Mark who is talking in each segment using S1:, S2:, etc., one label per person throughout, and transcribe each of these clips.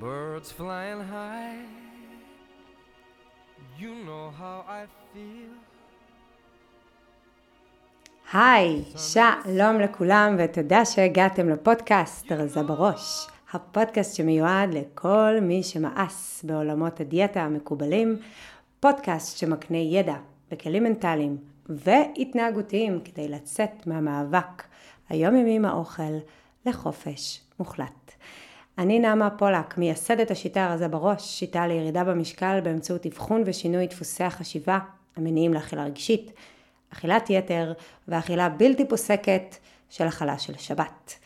S1: Birds flying high. You know how I feel.
S2: היי, שלום לכולם ותודה שהגעתם לפודקאסט רזה בראש. הפודקאסט שמיועד לכל מי שמאס בעולמות הדיאטה המקובלים, פודקאסט שמקנה ידע וכלים מנטליים והתנהגותיים כדי לצאת מהמאבק היומיומי עם האוכל לחופש מוחלט. אני נעמה פולק, מייסדת השיטה הרזה בראש, שיטה לירידה במשקל באמצעות אבחון ושינוי דפוסי החשיבה המניעים לאכילה רגשית, אכילת יתר ואכילה בלתי פוסקת של אכלה של שבת.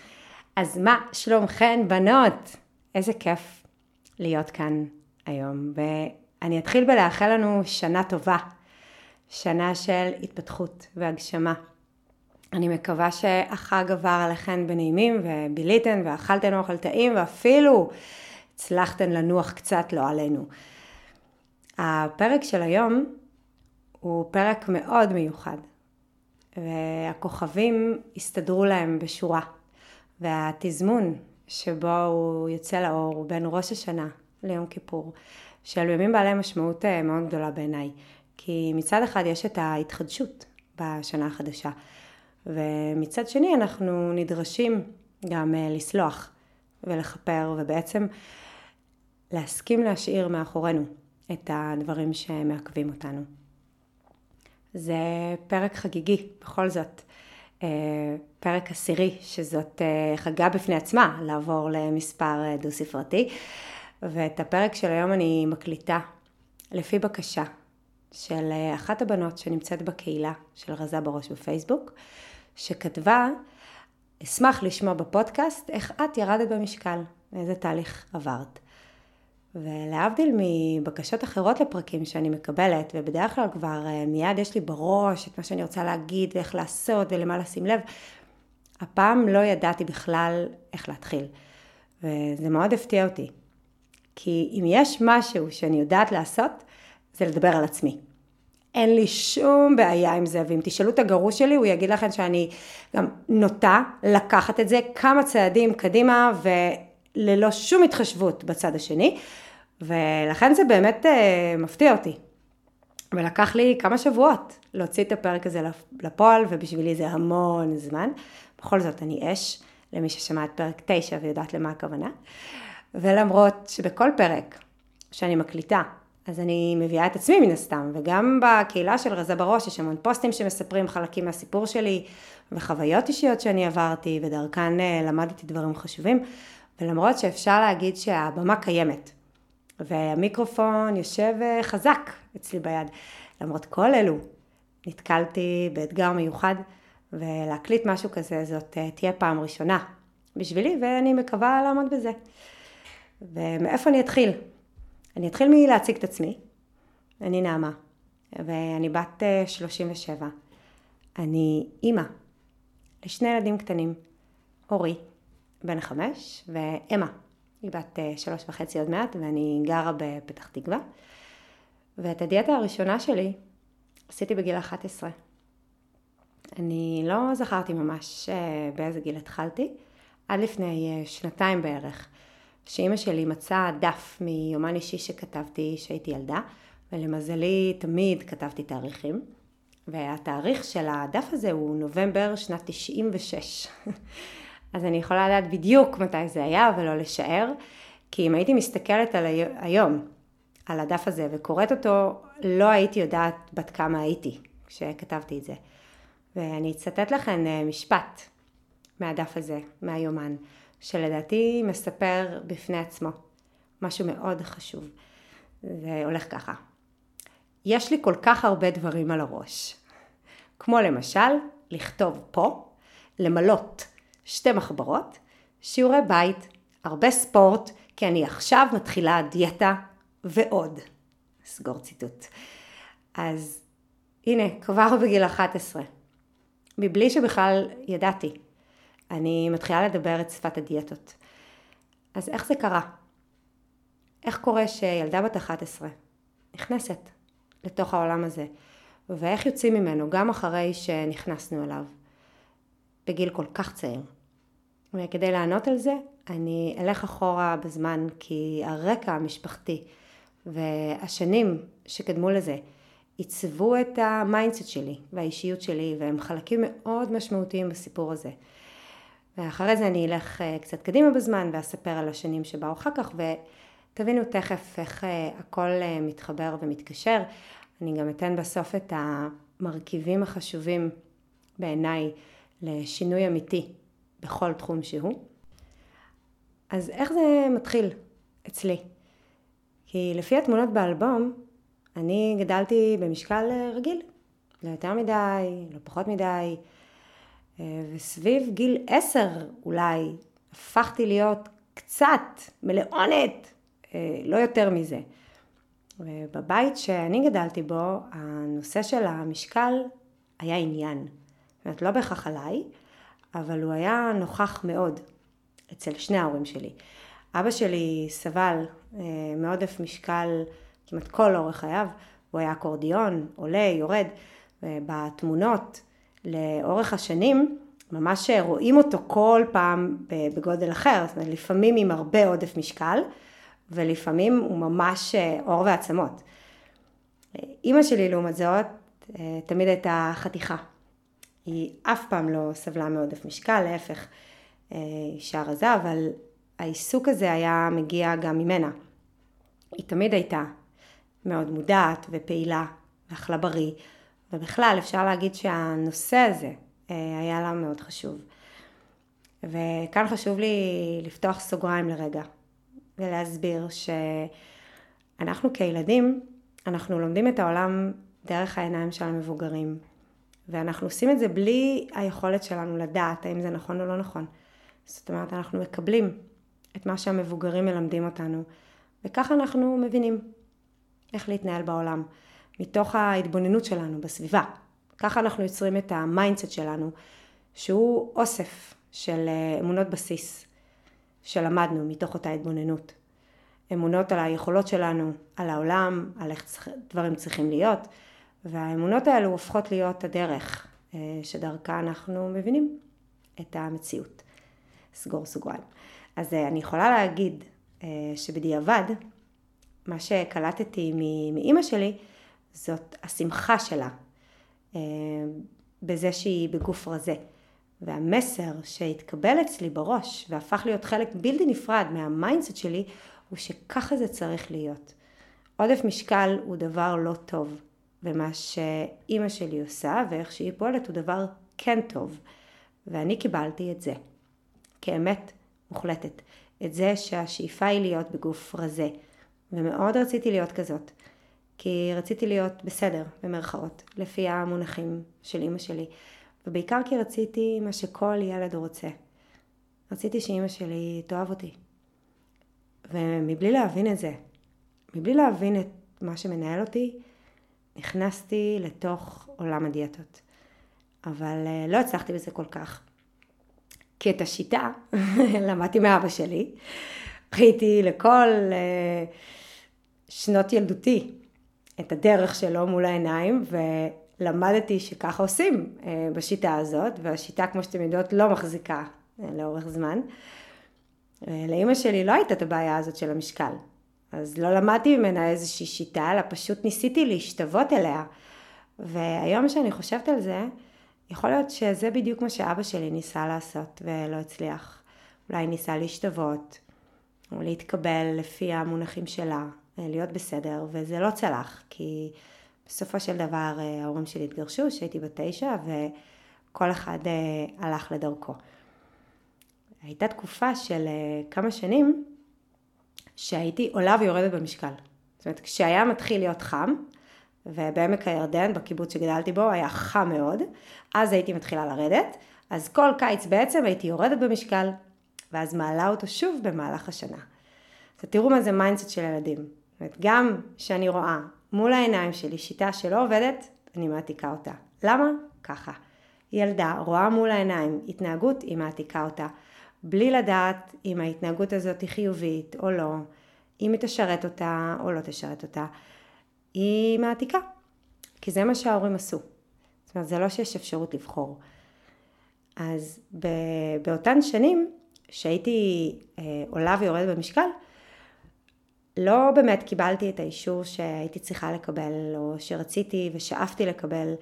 S2: אז מה שלומכן בנות? איזה כיף להיות כאן היום. ואני אתחיל בלאחל לנו שנה טובה, שנה של התפתחות והגשמה. אני מקווה שהחג עבר עליכן בנעימים וביליתן ואכלתן אוכל טעים ואפילו הצלחתן לנוח קצת לא עלינו. הפרק של היום הוא פרק מאוד מיוחד והכוכבים הסתדרו להם בשורה והתזמון שבו הוא יוצא לאור הוא בין ראש השנה ליום כיפור של ימים בעלי משמעות אה, מאוד גדולה בעיניי כי מצד אחד יש את ההתחדשות בשנה החדשה ומצד שני אנחנו נדרשים גם אה, לסלוח ולכפר ובעצם להסכים להשאיר מאחורינו את הדברים שמעכבים אותנו. זה פרק חגיגי בכל זאת, אה, פרק עשירי שזאת אה, חגה בפני עצמה לעבור למספר דו ספרתי ואת הפרק של היום אני מקליטה לפי בקשה של אחת הבנות שנמצאת בקהילה של רזה בראש בפייסבוק שכתבה, אשמח לשמוע בפודקאסט איך את ירדת במשקל, איזה תהליך עברת. ולהבדיל מבקשות אחרות לפרקים שאני מקבלת, ובדרך כלל כבר אה, מיד יש לי בראש את מה שאני רוצה להגיד ואיך לעשות ולמה לשים לב, הפעם לא ידעתי בכלל איך להתחיל. וזה מאוד הפתיע אותי. כי אם יש משהו שאני יודעת לעשות, זה לדבר על עצמי. אין לי שום בעיה עם זה, ואם תשאלו את הגרוש שלי, הוא יגיד לכם שאני גם נוטה לקחת את זה כמה צעדים קדימה, וללא שום התחשבות בצד השני, ולכן זה באמת uh, מפתיע אותי. ולקח לי כמה שבועות להוציא את הפרק הזה לפועל, ובשבילי זה המון זמן. בכל זאת, אני אש, למי ששמע את פרק 9 ויודעת למה הכוונה. ולמרות שבכל פרק שאני מקליטה, אז אני מביאה את עצמי מן הסתם, וגם בקהילה של רזה בראש יש המון פוסטים שמספרים חלקים מהסיפור שלי, וחוויות אישיות שאני עברתי, ודרכן אה, למדתי דברים חשובים, ולמרות שאפשר להגיד שהבמה קיימת, והמיקרופון יושב אה, חזק אצלי ביד, למרות כל אלו, נתקלתי באתגר מיוחד, ולהקליט משהו כזה זאת אה, תהיה פעם ראשונה בשבילי, ואני מקווה לעמוד בזה. ומאיפה אני אתחיל? אני אתחיל מלהציג את עצמי. אני נעמה, ואני בת 37. אה, אני אימא לשני ילדים קטנים, אורי, בן חמש, ואמה, היא בת אה, שלוש וחצי עוד מעט, ואני גרה בפתח תקווה. ואת הדיאטה הראשונה שלי עשיתי בגיל 11. אני לא זכרתי ממש אה, באיזה גיל התחלתי, עד לפני שנתיים בערך. שאימא שלי מצאה דף מיומן אישי שכתבתי שהייתי ילדה, ולמזלי תמיד כתבתי תאריכים. והתאריך של הדף הזה הוא נובמבר שנת 96. אז אני יכולה לדעת בדיוק מתי זה היה ולא לשער, כי אם הייתי מסתכלת על היום, על הדף הזה וקוראת אותו, לא הייתי יודעת בת כמה הייתי כשכתבתי את זה. ואני אצטט לכם אה, משפט מהדף הזה, מהיומן. שלדעתי מספר בפני עצמו משהו מאוד חשוב. זה הולך ככה. יש לי כל כך הרבה דברים על הראש. כמו למשל, לכתוב פה, למלות שתי מחברות, שיעורי בית, הרבה ספורט, כי אני עכשיו מתחילה דיאטה ועוד. סגור ציטוט. אז הנה, כבר בגיל 11, מבלי שבכלל ידעתי אני מתחילה לדבר את שפת הדיאטות. אז איך זה קרה? איך קורה שילדה בת 11 נכנסת לתוך העולם הזה, ואיך יוצאים ממנו גם אחרי שנכנסנו אליו, בגיל כל כך צעיר. וכדי לענות על זה, אני אלך אחורה בזמן, כי הרקע המשפחתי והשנים שקדמו לזה עיצבו את ה mindset שלי והאישיות שלי, והם חלקים מאוד משמעותיים בסיפור הזה. ואחרי זה אני אלך אה, קצת קדימה בזמן ואספר על השנים שבאו אחר כך, ותבינו תכף איך אה, הכל אה, מתחבר ומתקשר. אני גם אתן בסוף את המרכיבים החשובים בעיניי לשינוי אמיתי בכל תחום שהוא. אז איך זה מתחיל אצלי? כי לפי התמונות באלבום, אני גדלתי במשקל רגיל, לא יותר מדי, לא פחות מדי, וסביב גיל עשר אולי הפכתי להיות קצת מלאונת, לא יותר מזה. ובבית שאני גדלתי בו, הנושא של המשקל היה עניין. זאת אומרת, לא בהכרח עליי, אבל הוא היה נוכח מאוד אצל שני ההורים שלי. אבא שלי סבל אה, מעודף משקל כמעט כל אורך חייו, הוא היה אקורדיון, עולה, יורד, ובתמונות לאורך השנים ממש רואים אותו כל פעם בגודל אחר, זאת אומרת לפעמים עם הרבה עודף משקל ולפעמים הוא ממש אה, עור ועצמות. אימא שלי לעומת זאת אה, תמיד הייתה חתיכה. היא אף פעם לא סבלה מעודף משקל, להפך, אישה רזה, אבל העיסוק הזה היה מגיע גם ממנה. היא תמיד הייתה מאוד מודעת ופעילה ואכלה בריא, ובכלל אפשר להגיד שהנושא הזה היה לה מאוד חשוב. וכאן חשוב לי לפתוח סוגריים לרגע ולהסביר שאנחנו כילדים, אנחנו לומדים את העולם דרך העיניים של המבוגרים. ואנחנו עושים את זה בלי היכולת שלנו לדעת האם זה נכון או לא נכון. זאת אומרת, אנחנו מקבלים את מה שהמבוגרים מלמדים אותנו, וככה אנחנו מבינים איך להתנהל בעולם, מתוך ההתבוננות שלנו בסביבה. ככה אנחנו יוצרים את ה mindset שלנו, שהוא אוסף של אה, אמונות בסיס שלמדנו מתוך אותה התבוננות. אמונות על היכולות שלנו, על העולם, על איך דברים צריכים להיות, והאמונות האלו הופכות להיות הדרך אה, שדרכה אנחנו מבינים את המציאות. סגור סוגריים. אז אה, אני יכולה להגיד שבדיעבד, מה שקלטתי מאימא שלי, זאת השמחה שלה בזה שהיא בגוף רזה. והמסר שהתקבל אצלי בראש והפך להיות חלק בלתי נפרד מה mindset שלי, הוא שככה זה צריך להיות. עודף משקל הוא דבר לא טוב, ומה שאימא שלי עושה ואיך שהיא פועלת הוא דבר כן טוב. ואני קיבלתי את זה, כאמת מוחלטת. את זה שהשאיפה היא להיות בגוף רזה, ומאוד רציתי להיות כזאת. כי רציתי להיות בסדר, במרכאות, לפי המונחים של אימא שלי. ובעיקר כי רציתי מה שכל ילד רוצה. רציתי שאימא שלי תאהב אותי. ומבלי להבין את זה, מבלי להבין את מה שמנהל אותי, נכנסתי לתוך עולם הדיאטות. אבל אה, לא הצלחתי בזה כל כך. כי את השיטה למדתי מאבא שלי. ראיתי לכל אה, שנות ילדותי את הדרך שלו מול העיניים, ולמדתי שככה עושים אה, בשיטה הזאת, והשיטה, כמו שאתם יודעות, לא מחזיקה אה, לאורך זמן. אה, לאימא שלי לא הייתה את הבעיה הזאת של המשקל, אז לא למדתי ממנה איזושהי שיטה, אלא פשוט ניסיתי להשתוות אליה. והיום שאני חושבת על זה, יכול להיות שזה בדיוק מה שאבא שלי ניסה לעשות ולא הצליח. אולי ניסה להשתוות, או להתקבל לפי המונחים שלה, להיות בסדר, וזה לא צלח, כי בסופו של דבר אה, ההורים שלי התגרשו, שהייתי בת תשע, וכל אחד אה, הלך לדרכו. הייתה תקופה של כמה שנים שהייתי עולה ויורדת במשקל. זאת אומרת, כשהיה מתחיל להיות חם, ובעמק הירדן, בקיבוץ שגדלתי בו, היה חם מאוד, אז הייתי מתחילה לרדת, אז כל קיץ בעצם הייתי יורדת במשקל, ואז מעלה אותו שוב במהלך השנה. אז תראו מה זה mindset של ילדים. אומרת, גם כשאני רואה מול העיניים שלי שיטה שלא עובדת, אני מעתיקה אותה. למה? ככה. ילדה רואה מול העיניים התנהגות, היא מעתיקה אותה. בלי לדעת אם ההתנהגות הזאת היא חיובית או לא, אם היא תשרת אותה או לא תשרת אותה, היא מעתיקה. כי זה מה שההורים עשו. זאת אומרת, זה לא שיש אפשרות לבחור. אז באותן שנים שהייתי אה, עולה ויורדת במשקל, לא באמת קיבלתי את האישור שהייתי צריכה לקבל, או שרציתי ושאפתי לקבל,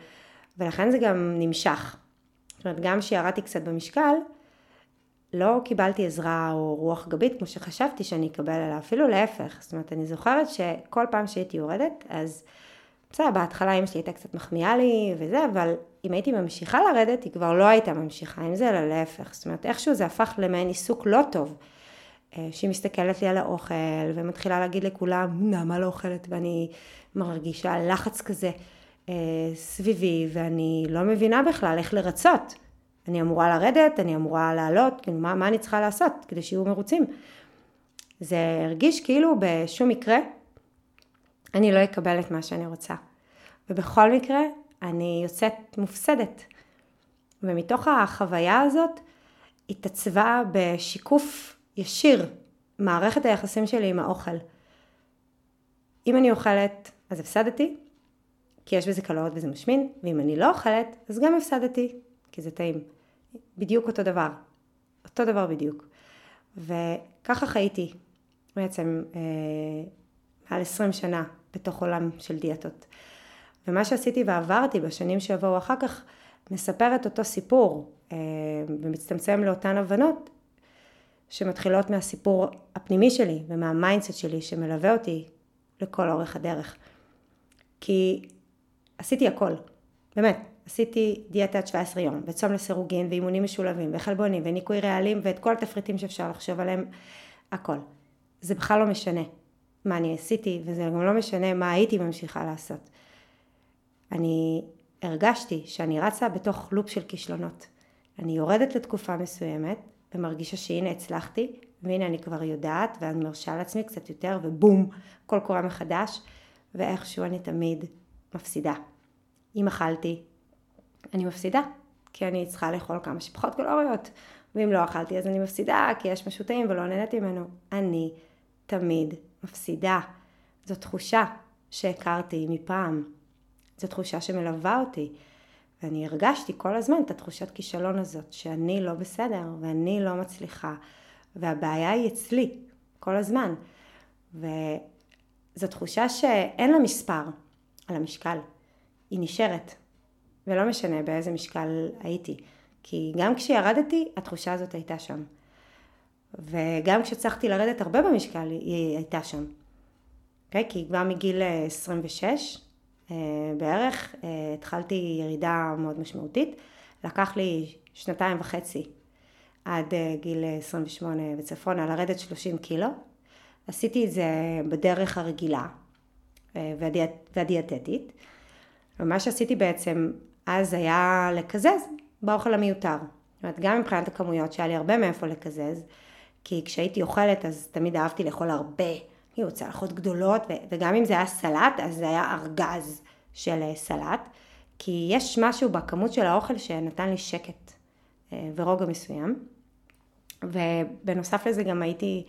S2: ולכן זה גם נמשך. זאת אומרת, גם כשירדתי קצת במשקל, לא קיבלתי עזרה או רוח גבית כמו שחשבתי שאני אקבל עליה, אפילו להפך. זאת אומרת, אני זוכרת שכל פעם שהייתי יורדת, אז בסדר, בהתחלה אמא שלי הייתה קצת מחמיאה לי וזה, אבל אם הייתי ממשיכה לרדת, היא כבר לא הייתה ממשיכה עם זה, אלא להפך. זאת אומרת, איכשהו זה הפך למעין עיסוק לא טוב. אה, שהיא מסתכלת לי על האוכל ומתחילה להגיד לכולם, נעמה לא אוכלת, ואני מרגישה לחץ כזה אה, סביבי, ואני לא מבינה בכלל איך לרצות. אני אמורה לרדת, אני אמורה לעלות, כאילו מה, מה אני צריכה לעשות כדי שיהיו מרוצים. זה הרגיש כאילו בשום מקרה אני לא אקבל את מה שאני רוצה. ובכל מקרה אני יוצאת מופסדת. ומתוך החוויה הזאת התעצבה בשיקוף ישיר מערכת היחסים שלי עם האוכל. אם אני אוכלת, אז הפסדתי, כי יש בזה קלוריות וזה משמין, ואם אני לא אוכלת, אז גם הפסדתי, כי זה טעים. בדיוק אותו דבר. אותו דבר בדיוק. וככה חייתי בעצם אה, מעל 20 שנה בתוך עולם של דיאטות. ומה שעשיתי ועברתי בשנים שיבואו אחר כך, מספר את אותו סיפור אה, ומצטמצם לאותן הבנות שמתחילות מהסיפור הפנימי שלי ומה mindset שלי שמלווה אותי לכל אורך הדרך. כי עשיתי הכל, באמת, עשיתי דיאטת 17 יום, וצום לסירוגין, ואימונים משולבים, וחלבונים, וניקוי רעלים, ואת כל התפריטים שאפשר לחשוב עליהם, הכל. זה בכלל לא משנה מה אני עשיתי, וזה גם לא משנה מה הייתי ממשיכה לעשות. אני הרגשתי שאני רצה בתוך לופ של כישלונות. אני יורדת לתקופה מסוימת, ומרגישה שהנה הצלחתי, והנה אני כבר יודעת, ואני מרשה לעצמי קצת יותר, ובום, הכל קורה מחדש, ואיכשהו אני תמיד מפסידה. אם אכלתי, אני מפסידה, כי אני צריכה לאכול כמה שפחות קלוריות, ואם לא אכלתי אז אני מפסידה, כי יש משהו טעים ולא נהניתי ממנו. אני תמיד מפסידה. זו תחושה שהכרתי מפעם. זו תחושה שמלווה אותי. ואני הרגשתי כל הזמן את התחושת כישלון הזאת, שאני לא בסדר ואני לא מצליחה, והבעיה היא אצלי, כל הזמן. וזו תחושה שאין לה מספר על המשקל, היא נשארת, ולא משנה באיזה משקל הייתי, כי גם כשירדתי, התחושה הזאת הייתה שם. וגם כשהצלחתי לרדת הרבה במשקל, היא הייתה שם. Okay? אוקיי? כי כבר מגיל 26, אה, בערך, אה, התחלתי ירידה מאוד משמעותית. לקח לי שנתיים וחצי עד אה, גיל 28 וצפונה לרדת 30 קילו. עשיתי את זה בדרך הרגילה והדיאט, והדיאטטית. ומה שעשיתי בעצם אז היה לקזז באוכל המיותר. זאת אומרת, גם מבחינת הכמויות שהיה לי הרבה מאיפה לקזז, כי כשהייתי אוכלת אז תמיד אהבתי לאכול הרבה, כאילו צלחות גדולות, וגם אם זה היה סלט, אז זה היה ארגז של אה, סלט, כי יש משהו בכמות של האוכל שנתן לי שקט אה, ורוגע מסוים. ובנוסף לזה גם הייתי,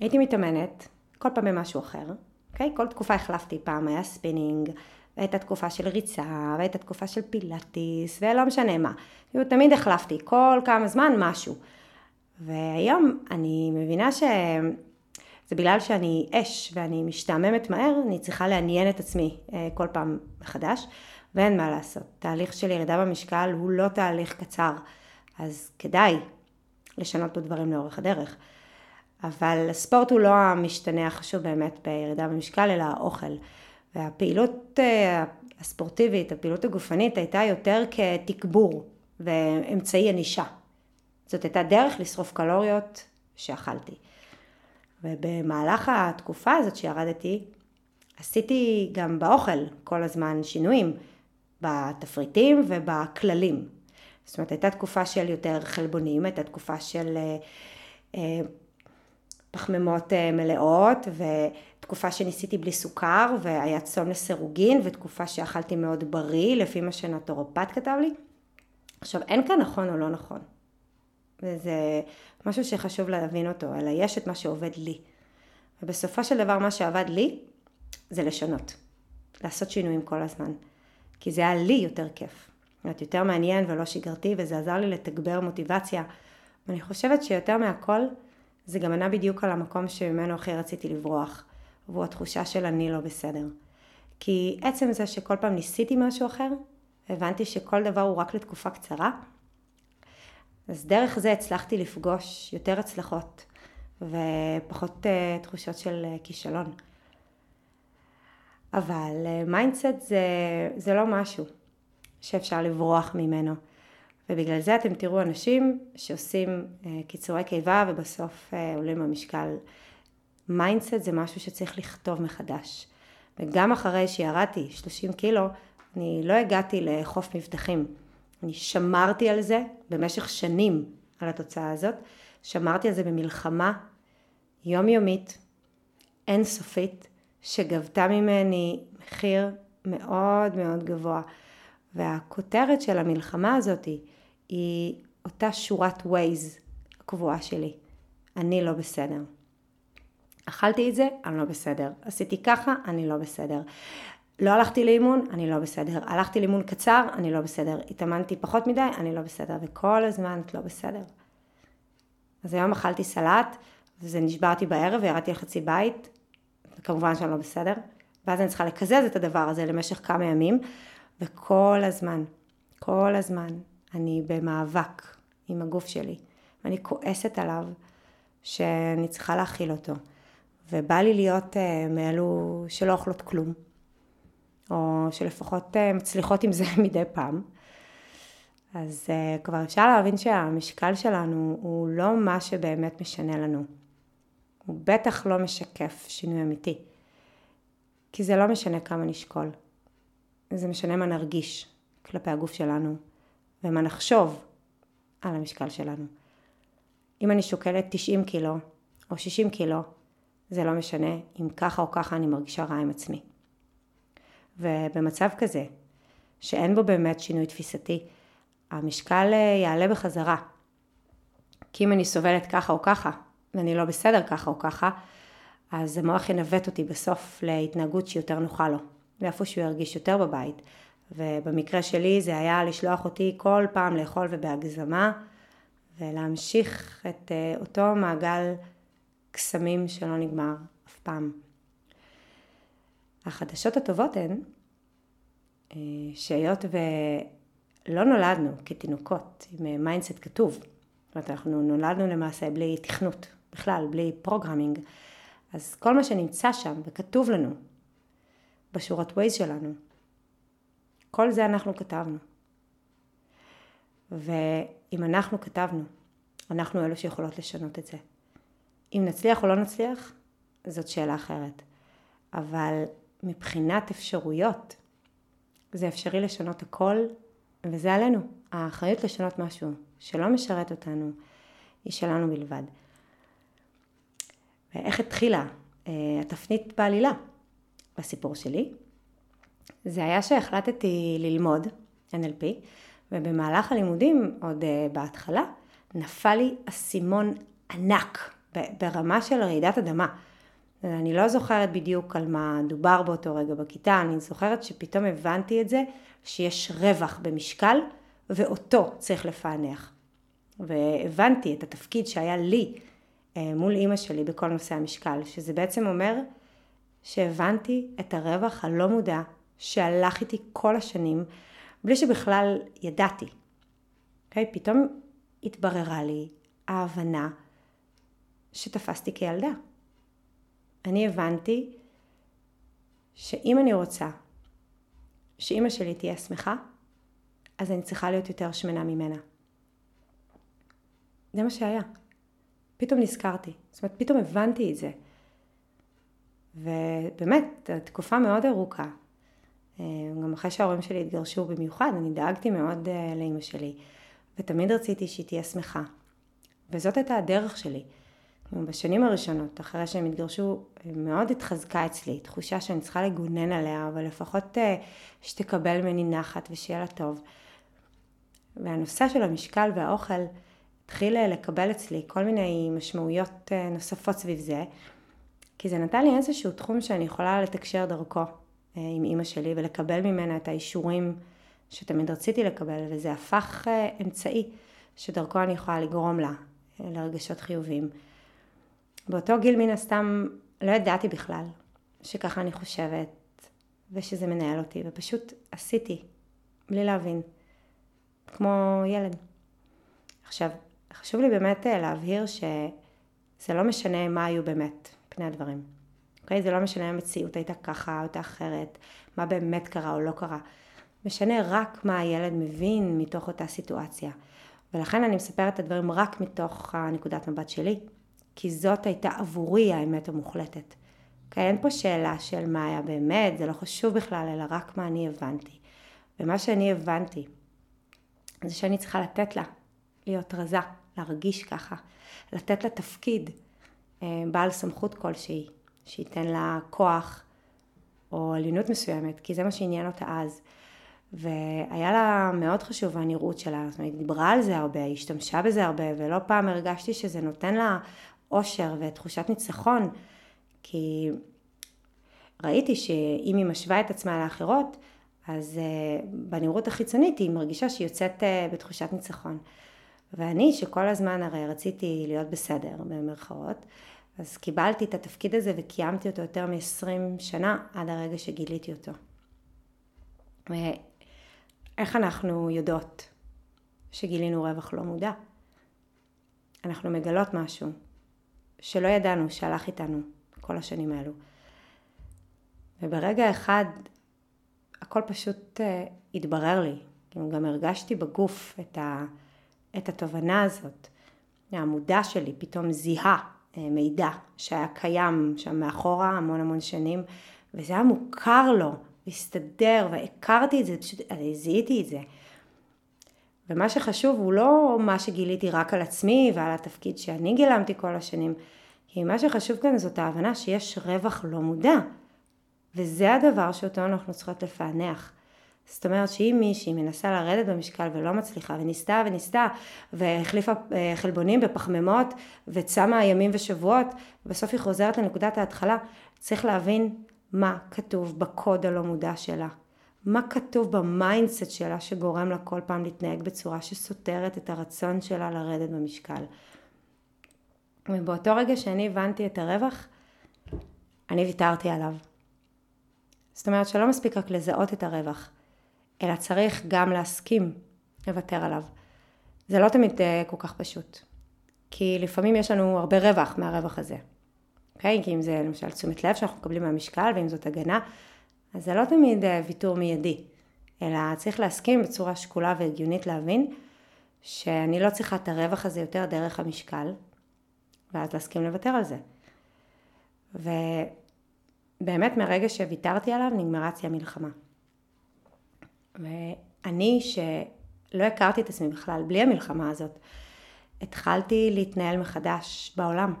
S2: הייתי מתאמנת כל פעם במשהו אחר, אוקיי? כל תקופה החלפתי, פעם היה ספינינג, והייתה תקופה של ריצה, והייתה תקופה של פילאטיס, ולא משנה מה. תמיד החלפתי, כל כמה זמן משהו. והיום אני מבינה ש... זה בגלל שאני אש ואני משתעממת מהר, אני צריכה לעניין את עצמי אה, כל פעם מחדש, ואין מה לעשות. תהליך של ירידה במשקל הוא לא תהליך קצר, אז כדאי לשנות פה דברים לאורך הדרך. אבל הספורט הוא לא המשתנה החשוב באמת בירידה במשקל, אלא האוכל. והפעילות אה, הספורטיבית, הפעילות הגופנית, הייתה יותר כתגבור ואמצעי ענישה. זאת הייתה דרך לשרוף קלוריות שאכלתי. ובמהלך התקופה הזאת שירדתי, עשיתי גם באוכל כל הזמן שינויים, בתפריטים ובכללים. זאת אומרת, הייתה תקופה של יותר חלבונים, הייתה תקופה של אה, אה, פחמימות אה, מלאות, ותקופה שניסיתי בלי סוכר, והיה צום לסירוגין, ותקופה שאכלתי מאוד בריא, לפי מה שנטורופט כתב לי. עכשיו, אין כאן נכון או לא נכון. וזה משהו שחשוב להבין אותו, אלא יש את מה שעובד לי. ובסופו של דבר מה שעבד לי זה לשנות, לעשות שינויים כל הזמן. כי זה היה לי יותר כיף. אומרת, יותר מעניין ולא שגרתי, וזה עזר לי לתגבר מוטיבציה ואני חושבת שיותר מהכל, זה גם ענה בדיוק על המקום שממנו הכי רציתי לברוח, והוא התחושה של אני לא בסדר. כי עצם זה שכל פעם ניסיתי משהו אחר, הבנתי שכל דבר הוא רק לתקופה קצרה, אז דרך זה הצלחתי לפגוש יותר הצלחות ופחות אה, תחושות של אה, כישלון. אבל mindset אה, זה, זה לא משהו שאפשר לברוח ממנו. ובגלל זה אתם תראו אנשים שעושים קיצורי קיבה ובסוף עולים במשקל. mindset זה משהו שצריך לכתוב מחדש. וגם אחרי שירדתי 30 קילו, אני לא הגעתי לחוף מבטחים. אני שמרתי על זה במשך שנים, על התוצאה הזאת. שמרתי על זה במלחמה יומיומית, אינסופית, שגבתה ממני מחיר מאוד מאוד גבוה. והכותרת של המלחמה הזאת היא אותה שורת ווייז הקבועה שלי. אני לא בסדר. אכלתי את זה, אני לא בסדר. עשיתי ככה, אני לא בסדר. לא הלכתי לאימון, אני לא בסדר. הלכתי לאימון קצר, אני לא בסדר. התאמנתי פחות מדי, אני לא בסדר. וכל הזמן את לא בסדר. אז היום אכלתי סלט, וזה נשברתי בערב וירדתי לחצי בית, וכמובן שאני לא בסדר. ואז אני צריכה לקזז את הדבר הזה למשך כמה ימים, וכל הזמן, כל הזמן, אני במאבק עם הגוף שלי, ואני כועסת עליו שאני צריכה להכיל אותו. ובא לי להיות uh, מאלו שלא אוכלות כלום, או שלפחות uh, מצליחות עם זה מדי פעם. אז uh, כבר אפשר להבין שהמשקל שלנו הוא לא מה שבאמת משנה לנו. הוא בטח לא משקף שינוי אמיתי. כי זה לא משנה כמה נשקול. זה משנה מה נרגיש כלפי הגוף שלנו, ומה נחשוב על המשקל שלנו. אם אני שוקלת 90 קילו, או 60 קילו, זה לא משנה אם ככה או ככה אני מרגישה רע עם עצמי. ובמצב כזה, שאין בו באמת שינוי תפיסתי, המשקל אה, יעלה בחזרה. כי אם אני סובלת ככה או ככה, ואני לא בסדר ככה או ככה, אז המוח ינווט אותי בסוף להתנהגות שיותר נוחה לו, ואיפה שהוא ירגיש יותר בבית. ובמקרה שלי זה היה לשלוח אותי כל פעם לאכול ובהגזמה, ולהמשיך את אה, אותו מעגל קסמים שלא נגמר אף פעם. החדשות הטובות הן אה, שהיות ולא נולדנו כתינוקות עם mindset כתוב, זאת אומרת אנחנו נולדנו למעשה בלי תכנות, בכלל בלי programming, אז כל מה שנמצא שם וכתוב לנו בשורת Waze שלנו, כל זה אנחנו כתבנו. ואם אנחנו כתבנו, אנחנו אלו שיכולות לשנות את זה. אם נצליח או לא נצליח, זאת שאלה אחרת. אבל מבחינת אפשרויות, זה אפשרי לשנות הכל, וזה עלינו. האחריות לשנות משהו שלא משרת אותנו, היא שלנו בלבד. ואיך התחילה uh, התפנית בעלילה בסיפור שלי? זה היה שהחלטתי ללמוד NLP, ובמהלך הלימודים, עוד uh, בהתחלה, נפל לי אסימון ענק ברמה של רעידת אדמה. אני לא זוכרת בדיוק על מה דובר באותו רגע בכיתה, אני זוכרת שפתאום הבנתי את זה שיש רווח במשקל ואותו צריך לפענח. והבנתי את התפקיד שהיה לי אה, מול אימא שלי בכל נושא המשקל, שזה בעצם אומר שהבנתי את הרווח הלא מודע שהלך איתי כל השנים, בלי שבכלל ידעתי. Okay? אוקיי? פתאום התבררה לי ההבנה שתפסתי כילדה. אני הבנתי שאם אני רוצה שאימא שלי תהיה שמחה, אז אני צריכה להיות יותר שמנה ממנה. זה מה שהיה. פתאום נזכרתי. זאת אומרת, פתאום הבנתי את זה. ובאמת, תקופה מאוד ארוכה. אה, גם אחרי שההורים שלי התגרשו במיוחד, אני דאגתי מאוד אה, לאימא שלי, ותמיד רציתי שהיא תהיה שמחה. וזאת הייתה הדרך שלי. בשנים הראשונות, אחרי שהם התגרשו, מאוד התחזקה אצלי, תחושה שאני צריכה לגונן עליה, אבל לפחות אה, שתקבל ממני נחת ושיהיה לה טוב. והנושא של המשקל והאוכל התחיל אה, לקבל אצלי כל מיני משמעויות אה, נוספות סביב זה, כי זה נתן לי איזשהו תחום שאני יכולה לתקשר דרכו עם אימא שלי ולקבל ממנה את האישורים שתמיד רציתי לקבל, וזה הפך אמצעי שדרכו אני יכולה לגרום לה לרגשות חיוביים. באותו גיל מן הסתם לא ידעתי בכלל שככה אני חושבת ושזה מנהל אותי, ופשוט עשיתי, בלי להבין, כמו ילד. עכשיו, חשוב לי באמת אה, להבהיר שזה לא משנה מה היו באמת פני הדברים. אוקיי? זה לא משנה אם המציאות הייתה ככה או הייתה אחרת, מה באמת קרה או לא קרה. משנה רק מה הילד מבין מתוך אותה סיטואציה. ולכן אני מספרת את הדברים רק מתוך הנקודת מבט שלי, כי זאת הייתה עבורי האמת המוחלטת. אוקיי? אין פה שאלה של מה היה באמת, זה לא חשוב בכלל, אלא רק מה אני הבנתי. ומה שאני הבנתי, זה שאני צריכה לתת לה להיות רזה, להרגיש ככה, לתת לה תפקיד, אה, בעל סמכות כלשהי, שייתן לה כוח או עליונות מסוימת, כי זה מה שעניין אותה אז. והיה לה מאוד חשוב הנראות שלה, זאת אומרת, היא דיברה על זה הרבה, היא השתמשה בזה הרבה, ולא פעם הרגשתי שזה נותן לה אושר ותחושת ניצחון, כי ראיתי שאם היא משווה את עצמה לאחרות, אז uh, בנראות החיצונית היא מרגישה שהיא יוצאת uh, בתחושת ניצחון. ואני, שכל הזמן הרי רציתי להיות בסדר, במרכאות, אז קיבלתי את התפקיד הזה וקיימתי אותו יותר מ-20 שנה עד הרגע שגיליתי אותו. ואיך אנחנו יודעות שגילינו רווח לא מודע? אנחנו מגלות משהו שלא ידענו שהלך איתנו כל השנים האלו. וברגע אחד הכל פשוט uh, התברר לי. גם הרגשתי בגוף את, ה, את התובנה הזאת. המודע שלי פתאום זיהה uh, מידע שהיה קיים שם מאחורה המון המון שנים, וזה היה מוכר לו, והסתדר, והכרתי את זה, פשוט זיהיתי את זה. ומה שחשוב הוא לא מה שגיליתי רק על עצמי ועל התפקיד שאני גילמתי כל השנים, כי מה שחשוב כאן זאת ההבנה שיש רווח לא מודע. וזה הדבר שאותו אנחנו צריכות לפענח. זאת אומרת שאם מישהי מנסה לרדת במשקל ולא מצליחה, וניסתה וניסתה, והחליפה אה, חלבונים בפחמימות, וצמה ימים ושבועות, בסוף היא חוזרת לנקודת ההתחלה, צריך להבין מה כתוב בקוד הלא מודע שלה. מה כתוב ב mindset שלה שגורם לה כל פעם להתנהג בצורה שסותרת את הרצון שלה לרדת במשקל. ובאותו רגע שאני הבנתי את הרווח, אני ויתרתי עליו. זאת אומרת שלא מספיק רק לזהות את הרווח, אלא צריך גם להסכים לוותר עליו. זה לא תמיד אה, כל כך פשוט, כי לפעמים יש לנו הרבה רווח מהרווח הזה. אוקיי? כי אם זה למשל תשומת לב שאנחנו מקבלים מהמשקל, ואם זאת הגנה, אז זה לא תמיד אה, ויתור מיידי, אלא צריך להסכים בצורה שקולה והגיונית להבין שאני לא צריכה את הרווח הזה יותר דרך המשקל, ואז להסכים לוותר על זה. באמת מהרגע שוויתרתי עליו נגמרה אצלי המלחמה. ואני שלא הכרתי את עצמי בכלל, בלי המלחמה הזאת, התחלתי להתנהל מחדש בעולם,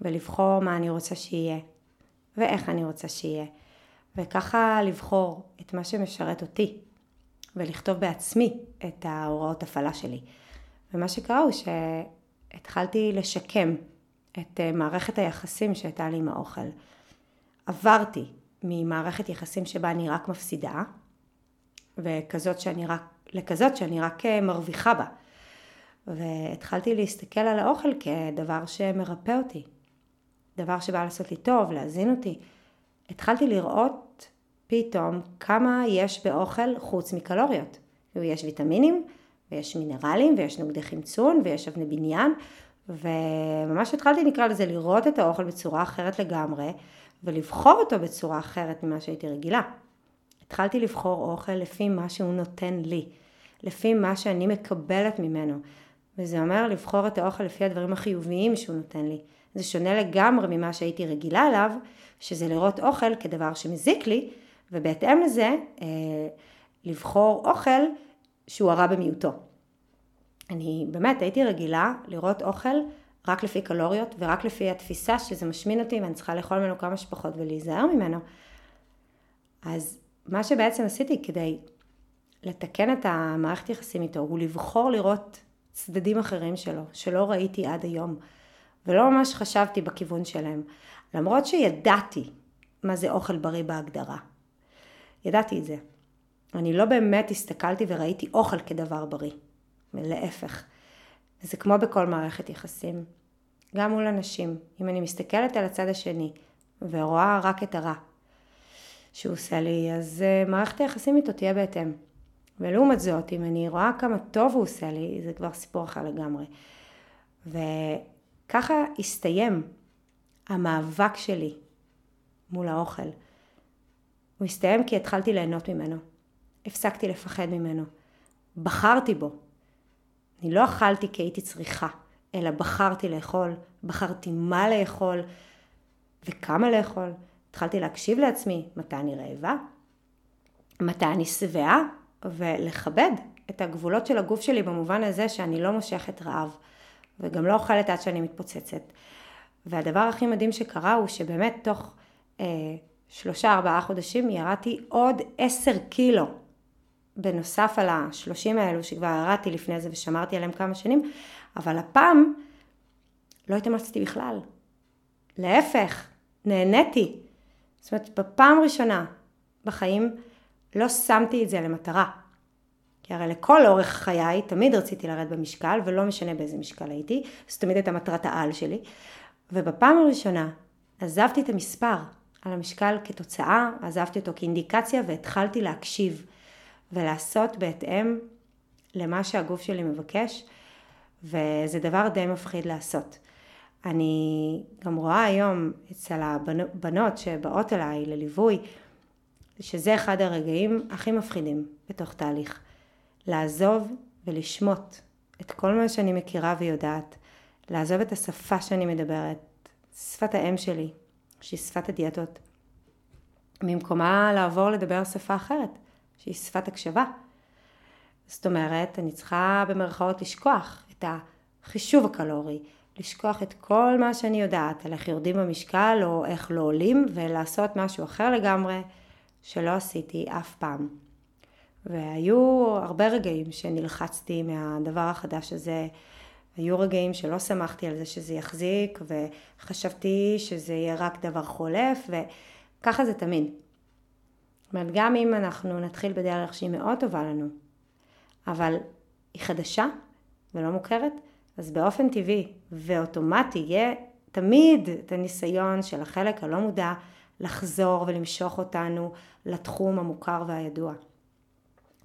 S2: ולבחור מה אני רוצה שיהיה, ואיך אני רוצה שיהיה, וככה לבחור את מה שמשרת אותי, ולכתוב בעצמי את ההוראות הפעלה שלי. ומה שקרה הוא שהתחלתי לשקם את אה, מערכת היחסים שהייתה לי עם האוכל. עברתי ממערכת יחסים שבה אני רק מפסידה, וכזאת שאני רק, לכזאת שאני רק אה, מרוויחה בה. והתחלתי להסתכל על האוכל כדבר שמרפא אותי, דבר שבא לעשות לי טוב, להזין אותי. התחלתי לראות פתאום כמה יש באוכל חוץ מקלוריות. יש ויטמינים, ויש מינרלים, ויש נוגדי חמצון, ויש אבני בניין, וממש התחלתי נקרא לזה לראות את האוכל בצורה אחרת לגמרי, ולבחור אותו בצורה אחרת ממה שהייתי רגילה. התחלתי לבחור אוכל לפי מה שהוא נותן לי, לפי מה שאני מקבלת ממנו. וזה אומר לבחור את האוכל לפי הדברים החיוביים שהוא נותן לי. זה שונה לגמרי ממה שהייתי רגילה עליו, שזה לראות אוכל כדבר שמזיק לי, ובהתאם לזה אה, לבחור אוכל שהוא הרע במיעוטו. אני באמת הייתי רגילה לראות אוכל רק לפי קלוריות ורק לפי התפיסה שזה משמין אותי ואני צריכה לאכול ממנו כמה שפחות ולהיזהר ממנו. אז מה שבעצם עשיתי כדי לתקן את המערכת יחסים איתו הוא לבחור לראות צדדים אחרים שלו, שלא ראיתי עד היום, ולא ממש חשבתי בכיוון שלהם, למרות שידעתי מה זה אוכל בריא בהגדרה. ידעתי את זה. אני לא באמת הסתכלתי וראיתי אוכל כדבר בריא, להפך. זה כמו בכל מערכת יחסים, גם מול אנשים. אם אני מסתכלת על הצד השני ורואה רק את הרע שהוא עושה לי, אז uh, מערכת היחסים איתו תהיה בהתאם. ולעומת זאת, אם אני רואה כמה טוב הוא עושה לי, זה כבר סיפור אחר לגמרי. וככה הסתיים המאבק שלי מול האוכל. הוא הסתיים כי התחלתי ליהנות ממנו. הפסקתי לפחד ממנו. בחרתי בו. אני לא אכלתי כי הייתי צריכה, אלא בחרתי לאכול, בחרתי מה לאכול וכמה לאכול. התחלתי להקשיב לעצמי מתי אני רעבה, מתי אני שבעה, ולכבד את הגבולות של הגוף שלי במובן הזה שאני לא מושכת רעב, וגם לא אוכלת עד שאני מתפוצצת. והדבר הכי מדהים שקרה הוא שבאמת תוך אה, שלושה ארבעה חודשים ירדתי עוד עשר קילו בנוסף על השלושים האלו שכבר ירדתי לפני זה ושמרתי עליהם כמה שנים, אבל הפעם לא התאמצתי בכלל. להפך, נהניתי. זאת אומרת, בפעם ראשונה בחיים לא שמתי את זה למטרה. כי הרי לכל אורך חיי תמיד רציתי לרדת במשקל, ולא משנה באיזה משקל הייתי, זו תמיד הייתה מטרת העל שלי. ובפעם הראשונה עזבתי את המספר על המשקל כתוצאה, עזבתי אותו כאינדיקציה והתחלתי להקשיב ולעשות בהתאם למה שהגוף שלי מבקש, וזה דבר די מפחיד לעשות. אני גם רואה היום אצל הבנות שבאות אליי לליווי, שזה אחד הרגעים הכי מפחידים בתוך תהליך. לעזוב ולשמוט את כל מה שאני מכירה ויודעת, לעזוב את השפה שאני מדברת, שפת האם שלי, שהיא שפת הדיאטות, במקומה לעבור לדבר שפה אחרת, שהיא שפת הקשבה. זאת אומרת, אני צריכה במרכאות לשכוח את החישוב הקלורי, לשכוח את כל מה שאני יודעת על איך יורדים במשקל או איך לא עולים ולעשות משהו אחר לגמרי שלא עשיתי אף פעם. והיו הרבה רגעים שנלחצתי מהדבר החדש הזה, היו רגעים שלא שמחתי על זה שזה יחזיק וחשבתי שזה יהיה רק דבר חולף וככה זה תמיד. זאת אומרת, גם אם אנחנו נתחיל בדרך שהיא מאוד טובה לנו, אבל היא חדשה ולא מוכרת, אז באופן טבעי ואוטומטי יהיה תמיד את הניסיון של החלק הלא מודע לחזור ולמשוך אותנו לתחום המוכר והידוע.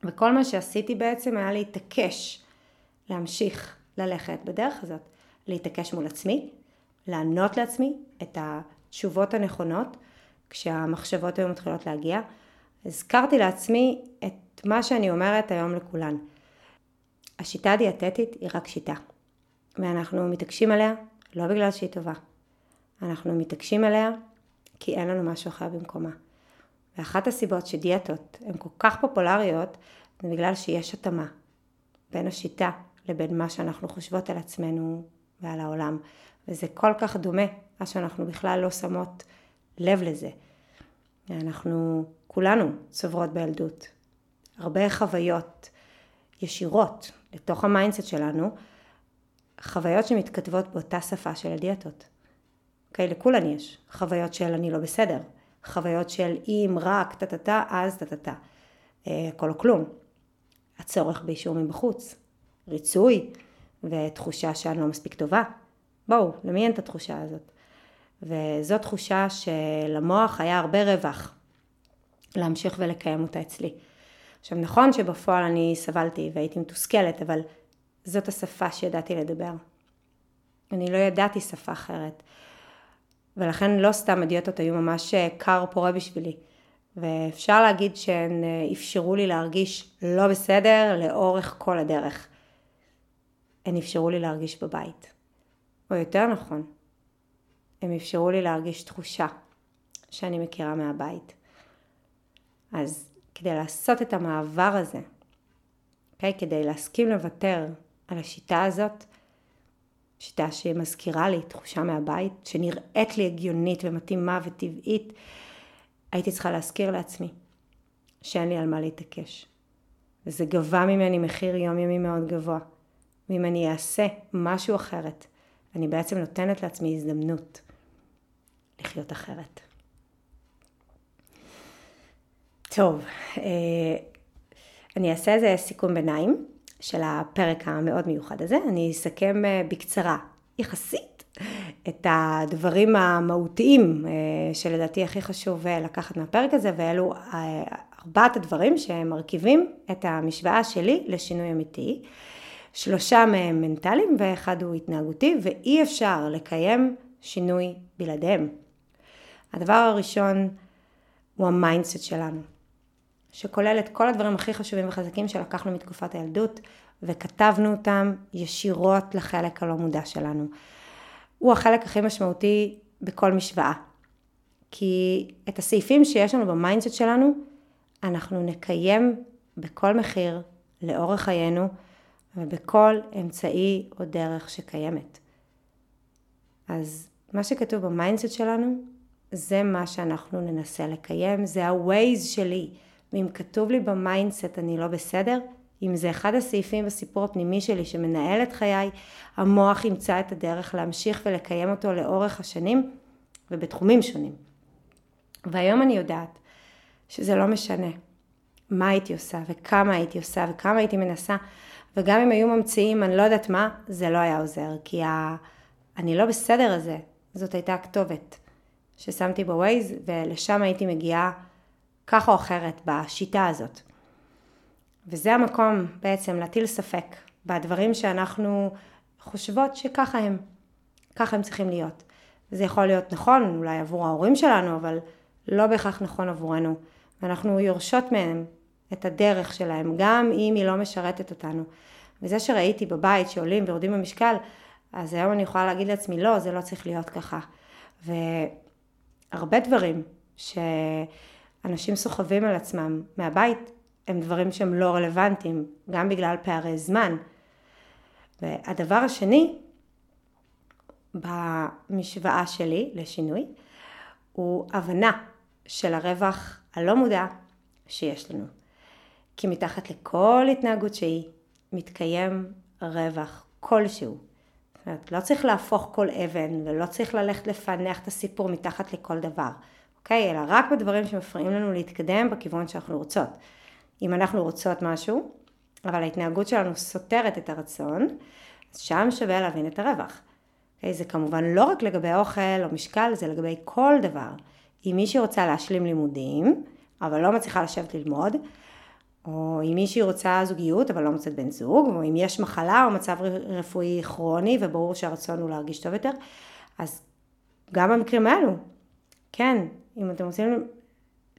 S2: וכל מה שעשיתי בעצם היה להתעקש, להמשיך ללכת בדרך הזאת, להתעקש מול עצמי, לענות לעצמי את התשובות הנכונות כשהמחשבות היו מתחילות להגיע. הזכרתי לעצמי את מה שאני אומרת היום לכולן. השיטה הדיאטטית היא רק שיטה, ואנחנו מתעקשים עליה לא בגלל שהיא טובה. אנחנו מתעקשים עליה כי אין לנו משהו אחר במקומה. ואחת הסיבות שדיאטות הן כל כך פופולריות, זה בגלל שיש התאמה בין השיטה לבין מה שאנחנו חושבות על עצמנו ועל העולם. וזה כל כך דומה, מה שאנחנו בכלל לא שמות לב לזה. אנחנו כולנו צוברות בילדות. הרבה חוויות ישירות לתוך ה mindset שלנו, חוויות שמתכתבות באותה שפה של הדיאטות. אוקיי, לכולן יש חוויות של אני לא בסדר, חוויות של אם רק טה-טה-טה, אז טה-טה-טה. הכל או כלום. הצורך באישור מבחוץ, ריצוי ותחושה שאני לא מספיק טובה. בואו, למי אין את התחושה הזאת? וזו תחושה שלמוח היה הרבה רווח להמשיך ולקיים אותה אצלי. עכשיו נכון שבפועל אני סבלתי והייתי מתוסכלת, אבל זאת השפה שידעתי לדבר. אני לא ידעתי שפה אחרת. ולכן לא סתם הדיאטות היו ממש אה, פורה בשבילי. ואפשר להגיד שהן אה, אפשרו לי להרגיש לא בסדר לאורך כל הדרך. הן אפשרו לי להרגיש בבית. או יותר נכון, הן אפשרו לי להרגיש תחושה שאני מכירה מהבית. אז כדי לעשות את המעבר הזה, okay, אוקיי? כדי להסכים לוותר על השיטה הזאת, שיטה שמזכירה לי תחושה מהבית, שנראית לי הגיונית ומתאימה וטבעית, הייתי צריכה להזכיר לעצמי שאין לי על מה להתעקש. וזה גבה ממני מחיר יומיומי מאוד גבוה. ואם אני אעשה משהו אחרת, אני בעצם נותנת לעצמי הזדמנות לחיות אחרת. טוב, אה, אני אעשה איזה סיכום ביניים. של הפרק המאוד מיוחד הזה. אני אסכם אה, בקצרה, יחסית, את הדברים המהותיים אה, שלדעתי הכי חשוב לקחת מהפרק הזה, ואלו ארבעת הדברים שמרכיבים את המשוואה שלי לשינוי אמיתי. שלושה מהם מנטליים ואחד הוא התנהגותי, ואי אפשר לקיים שינוי בלעדיהם. הדבר הראשון הוא ה mindset שלנו, שכולל את כל הדברים הכי חשובים וחזקים שלקחנו מתקופת הילדות, וכתבנו אותם ישירות לחלק הלא מודע שלנו. הוא החלק הכי משמעותי בכל משוואה. כי את הסעיפים שיש לנו ב mindset שלנו, אנחנו נקיים בכל מחיר, לאורך חיינו, ובכל אמצעי או דרך שקיימת. אז מה שכתוב ב mindset שלנו, זה מה שאנחנו ננסה לקיים, זה ה-Waze שלי. ואם כתוב לי ב mindset אני לא בסדר, אם זה אחד הסעיפים בסיפור הפנימי שלי שמנהל את חיי, המוח ימצא את הדרך להמשיך ולקיים אותו לאורך השנים ובתחומים שונים. והיום אני יודעת שזה לא משנה מה הייתי עושה וכמה הייתי עושה וכמה הייתי מנסה, וגם אם היו ממציאים אני לא יודעת מה, זה לא היה עוזר, כי ה... אני לא בסדר הזה, זאת הייתה הכתובת ששמתי בווייז ולשם הייתי מגיעה כך או אחרת בשיטה הזאת. וזה המקום בעצם להטיל ספק בדברים שאנחנו חושבות שככה הם, ככה הם צריכים להיות. זה יכול להיות נכון אולי עבור ההורים שלנו, אבל לא בהכרח נכון עבורנו. ואנחנו יורשות מהם את הדרך שלהם, גם אם היא לא משרתת אותנו. וזה שראיתי בבית שעולים ויורדים במשקל, אז היום אני יכולה להגיד לעצמי, לא, זה לא צריך להיות ככה. והרבה דברים שאנשים סוחבים על עצמם מהבית, הם דברים שהם לא רלוונטיים, גם בגלל פערי זמן. והדבר השני, במשוואה שלי לשינוי, הוא הבנה של הרווח הלא מודע שיש לנו. כי מתחת לכל התנהגות שהיא, מתקיים רווח כלשהו. זאת אומרת, לא צריך להפוך כל אבן ולא צריך ללכת לפענח את הסיפור מתחת לכל דבר, אוקיי? אלא רק בדברים שמפריעים לנו להתקדם בכיוון שאנחנו רוצות. אם אנחנו רוצות משהו, אבל ההתנהגות שלנו סותרת את הרצון, אז שם שווה להבין את הרווח. אוקיי? זה כמובן לא רק לגבי אוכל או משקל, זה לגבי כל דבר. אם מישהי רוצה להשלים לימודים, אבל לא מצליחה לשבת ללמוד, או אם מישהי רוצה זוגיות אבל לא מוצאת בן זוג, או אם יש מחלה או מצב רפואי כרוני וברור שהרצון הוא להרגיש טוב יותר, אז גם במקרים האלו, כן, אם אתם רוצים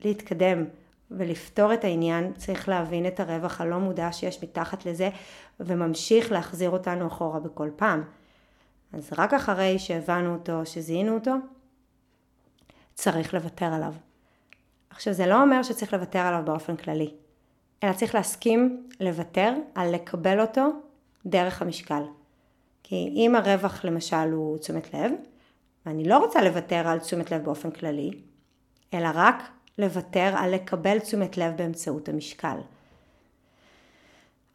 S2: להתקדם ולפתור את העניין, צריך להבין את הרווח הלא מודע שיש מתחת לזה, וממשיך להחזיר אותנו אחורה בכל פעם. אז רק אחרי שהבנו אותו, שזיהינו אותו, צריך לוותר עליו. עכשיו זה לא אומר שצריך לוותר עליו באופן כללי. אלא צריך להסכים לוותר על לקבל אותו דרך המשקל. כי אם הרווח למשל הוא תשומת לב, ואני לא רוצה לוותר על תשומת לב באופן כללי, אלא רק לוותר על לקבל תשומת לב באמצעות המשקל.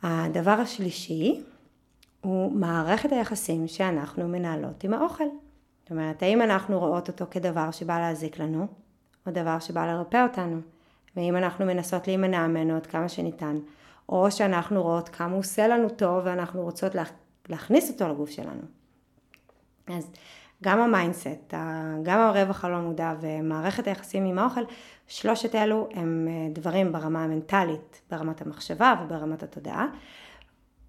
S2: הדבר השלישי הוא מערכת היחסים שאנחנו מנהלות עם האוכל. זאת אומרת, האם אנחנו רואות אותו כדבר שבא להזיק לנו, או דבר שבא לרפא אותנו. ואם אנחנו מנסות להימנע ממנו עד כמה שניתן, או שאנחנו רואות כמה הוא עושה לנו טוב ואנחנו רוצות לה, להכניס אותו לגוף שלנו. אז גם ה mindset, גם הרווח הלא מודע ומערכת היחסים עם האוכל, שלושת אלו הם אה, דברים ברמה המנטלית, ברמת המחשבה וברמת התודעה.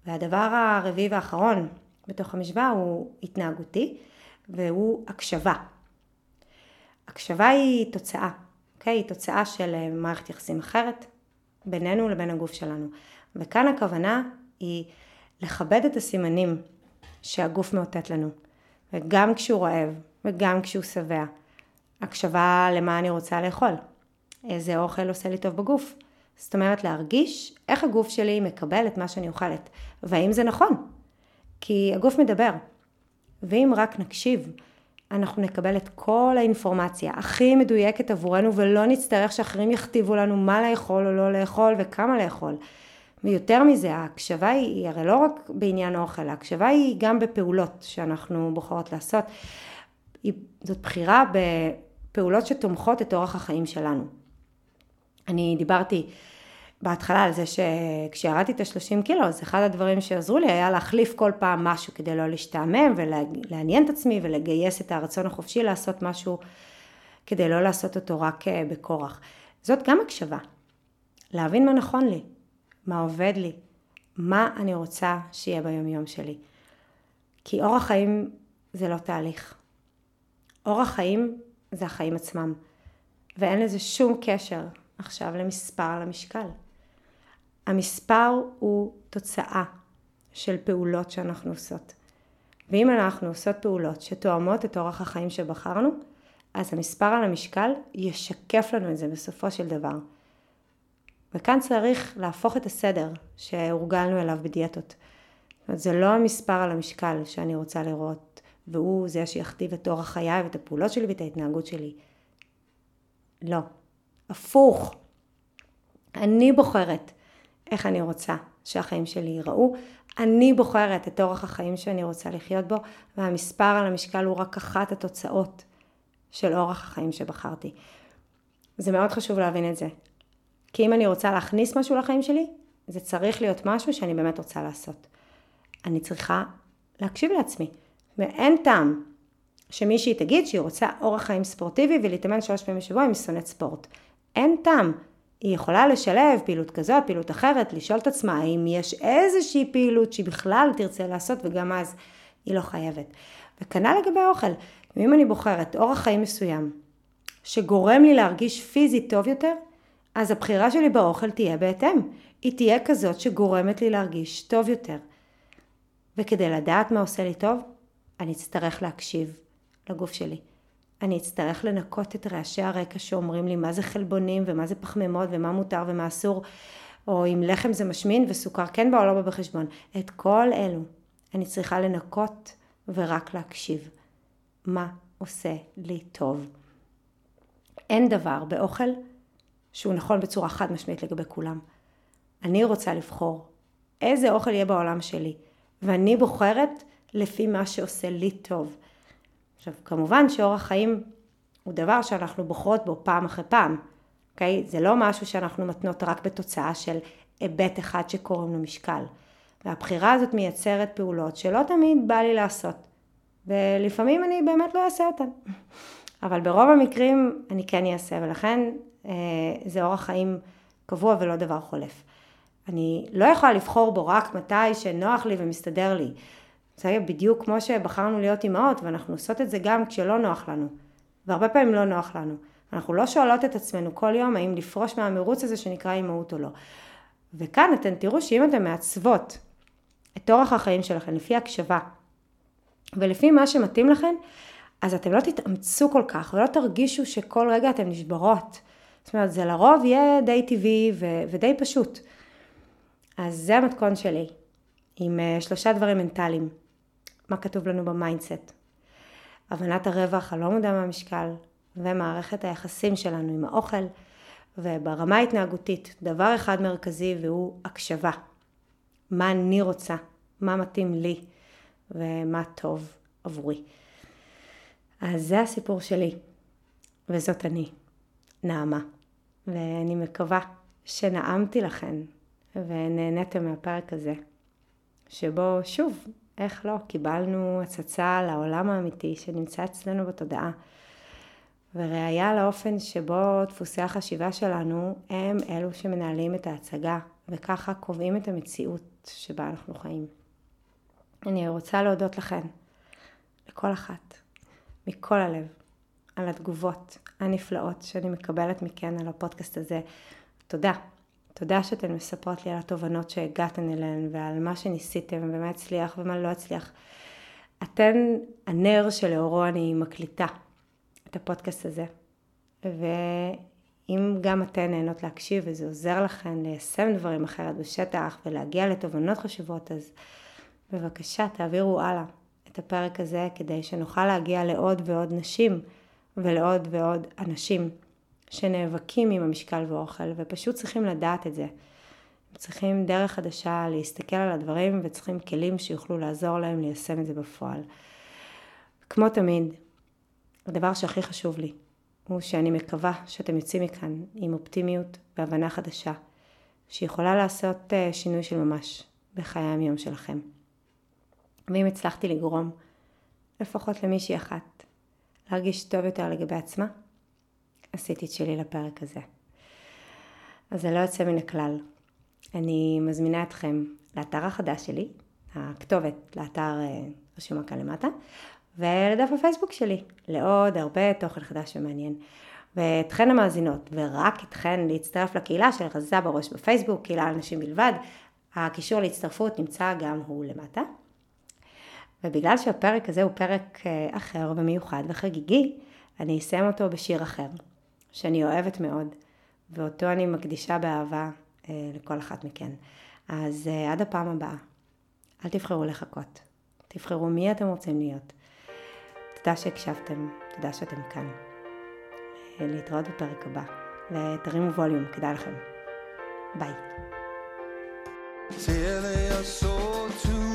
S2: והדבר הרביעי והאחרון בתוך המשוואה הוא התנהגותי, והוא הקשבה. הקשבה היא תוצאה. אוקיי? היא תוצאה של אה, מערכת יחסים אחרת בינינו לבין הגוף שלנו. וכאן הכוונה היא לכבד את הסימנים שהגוף מאותת לנו. וגם כשהוא רעב, וגם כשהוא שבע. הקשבה למה אני רוצה לאכול. איזה אוכל עושה לי טוב בגוף. זאת אומרת להרגיש איך הגוף שלי מקבל את מה שאני אוכלת. והאם זה נכון? כי הגוף מדבר. ואם רק נקשיב אנחנו נקבל את כל האינפורמציה הכי מדויקת עבורנו ולא נצטרך שאחרים יכתיבו לנו מה לאכול או לא לאכול וכמה לאכול. ויותר מזה, ההקשבה היא, היא הרי לא רק בעניין אוכל, ההקשבה היא גם בפעולות שאנחנו בוחרות לעשות. היא, זאת בחירה בפעולות שתומכות את אורח החיים שלנו. אני דיברתי בהתחלה על זה שכשירדתי את ה-30 קילו, אז אחד הדברים שעזרו לי היה להחליף כל פעם משהו כדי לא להשתעמם ולעניין את עצמי ולגייס את הרצון החופשי לעשות משהו כדי לא לעשות אותו רק אה, בכורח. זאת גם הקשבה. להבין מה נכון לי, מה עובד לי, מה אני רוצה שיהיה ביומיום שלי. כי אורח חיים זה לא תהליך. אורח חיים זה החיים עצמם, ואין לזה שום קשר עכשיו למספר על המשקל. המספר הוא תוצאה של פעולות שאנחנו עושות. ואם אנחנו עושות פעולות שתואמות את אורח החיים שבחרנו, אז המספר על המשקל ישקף לנו את זה בסופו של דבר. וכאן צריך להפוך את הסדר שהורגלנו אליו בדיאטות. זאת אומרת, זה לא המספר על המשקל שאני רוצה לראות, והוא זה שיכתיב את אורח חיי ואת הפעולות שלי ואת ההתנהגות שלי. לא. הפוך. אני בוחרת איך אני רוצה שהחיים שלי ייראו. אני בוחרת את אורח החיים שאני רוצה לחיות בו, והמספר על המשקל הוא רק אחת התוצאות של אורח החיים שבחרתי. זה מאוד חשוב להבין את זה. כי אם אני רוצה להכניס משהו לחיים שלי, זה צריך להיות משהו שאני באמת רוצה לעשות. אני צריכה להקשיב לעצמי. ואין טעם שמישהי תגיד שהיא רוצה אורח חיים ספורטיבי ולהתאמן שלוש פעמים בשבוע אם היא שונאת ספורט. אין טעם. היא יכולה לשלב פעילות כזאת, פעילות אחרת, לשאול את עצמה האם יש איזושהי פעילות שהיא בכלל תרצה לעשות וגם אז היא לא חייבת. וכנ"ל לגבי האוכל. אם אני בוחרת אורח חיים מסוים שגורם לי להרגיש פיזית טוב יותר, אז הבחירה שלי באוכל תהיה בהתאם. היא תהיה כזאת שגורמת לי להרגיש טוב יותר. וכדי לדעת מה עושה לי טוב, אני אצטרך להקשיב לגוף שלי. אני אצטרך לנקות את רעשי הרקע שאומרים לי מה זה חלבונים ומה זה פחמימות ומה מותר ומה אסור, או אם לחם זה משמין וסוכר כן בא או לא בא בחשבון. את כל אלו אני צריכה לנקות ורק להקשיב. מה עושה לי טוב? אין דבר באוכל שהוא נכון בצורה חד משמעית לגבי כולם. אני רוצה לבחור איזה אוכל יהיה בעולם שלי, ואני בוחרת לפי מה שעושה לי טוב. עכשיו, כמובן שאורח חיים הוא דבר שאנחנו בוחרות בו פעם אחרי פעם, אוקיי? זה לא משהו שאנחנו מתנות רק בתוצאה של היבט אחד שקוראים לו משקל. והבחירה הזאת מייצרת פעולות שלא תמיד בא לי לעשות. ולפעמים אני באמת לא אעשה אותן. אבל ברוב המקרים אני כן אעשה, ולכן אה, זה אורח חיים קבוע ולא דבר חולף. אני לא יכולה לבחור בו רק מתי שנוח לי ומסתדר לי. זה בדיוק כמו שבחרנו להיות אימהות, ואנחנו עושות את זה גם כשלא נוח לנו. והרבה פעמים לא נוח לנו. אנחנו לא שואלות את עצמנו כל יום האם לפרוש מהמרוץ הזה שנקרא אימהות או לא. וכאן אתן תראו שאם אתן מעצבות את אורח החיים שלכם לפי הקשבה ולפי מה שמתאים לכן, אז אתם לא תתאמצו כל כך ולא תרגישו שכל רגע אתן נשברות. זאת אומרת, זה לרוב יהיה די טבעי ו- ודי פשוט. אז זה המתכון שלי, עם אה, שלושה דברים מנטליים. מה כתוב לנו ב mindset. הבנת הרווח הלא מודע מהמשקל ומערכת היחסים שלנו עם האוכל וברמה ההתנהגותית דבר אחד מרכזי והוא הקשבה. מה אני רוצה, מה מתאים לי ומה טוב עבורי. אז זה הסיפור שלי וזאת אני, נעמה. ואני מקווה שנעמתי לכן ונהניתם מהפרק הזה, שבו שוב איך לא, קיבלנו הצצה לעולם האמיתי שנמצא אצלנו בתודעה. וראיה לאופן שבו דפוסי החשיבה שלנו הם אלו שמנהלים את ההצגה, וככה קובעים את המציאות שבה אנחנו חיים. אני רוצה להודות לכן, לכל אחת, מכל הלב, על התגובות הנפלאות שאני מקבלת מכן על הפודקאסט הזה. תודה. תודה שאתן מספרות לי על התובנות שהגעתן אליהן ועל מה שניסיתם ומה הצליח ומה לא הצליח. אתן הנר שלאורו אני מקליטה את הפודקאסט הזה. ואם גם אתן נהנות להקשיב וזה עוזר לכן ליישם דברים אחרת בשטח ולהגיע לתובנות חשובות, אז בבקשה תעבירו הלאה את הפרק הזה כדי שנוכל להגיע לעוד ועוד נשים ולעוד ועוד אנשים. שנאבקים עם המשקל ואוכל ופשוט צריכים לדעת את זה. הם צריכים דרך חדשה להסתכל על הדברים וצריכים כלים שיוכלו לעזור להם ליישם את זה בפועל. כמו תמיד, הדבר שהכי חשוב לי הוא שאני מקווה שאתם יוצאים מכאן עם אופטימיות והבנה חדשה
S3: שיכולה לעשות אה, שינוי של ממש בחיי היום שלכם. ואם הצלחתי לגרום לפחות למישהי אחת להרגיש טוב יותר לגבי עצמה, עשיתי את שלי לפרק הזה. אז זה לא יוצא מן הכלל. אני מזמינה אתכם לאתר החדש שלי, הכתובת לאתר אה, רשומה כאן למטה, ולדף הפייסבוק שלי, לעוד הרבה תוכן חדש ומעניין. ואתכן המאזינות, ורק אתכן להצטרף לקהילה של רזה בראש בפייסבוק, קהילה לנשים בלבד, הקישור להצטרפות נמצא גם הוא למטה. ובגלל שהפרק הזה הוא פרק אה, אחר ומיוחד וחגיגי, אני אסיים אותו בשיר אחר, שאני אוהבת מאוד, ואותו אני מקדישה באהבה אה, לכל אחת מכן. אז אה, עד הפעם הבאה, אל תבחרו לחכות, תבחרו מי אתם רוצים להיות. תודה שהקשבתם, תודה שאתם כאן. להתראות בפרק הבא, ותרימו ווליום, כדאי לכם. ביי. Tell your soul to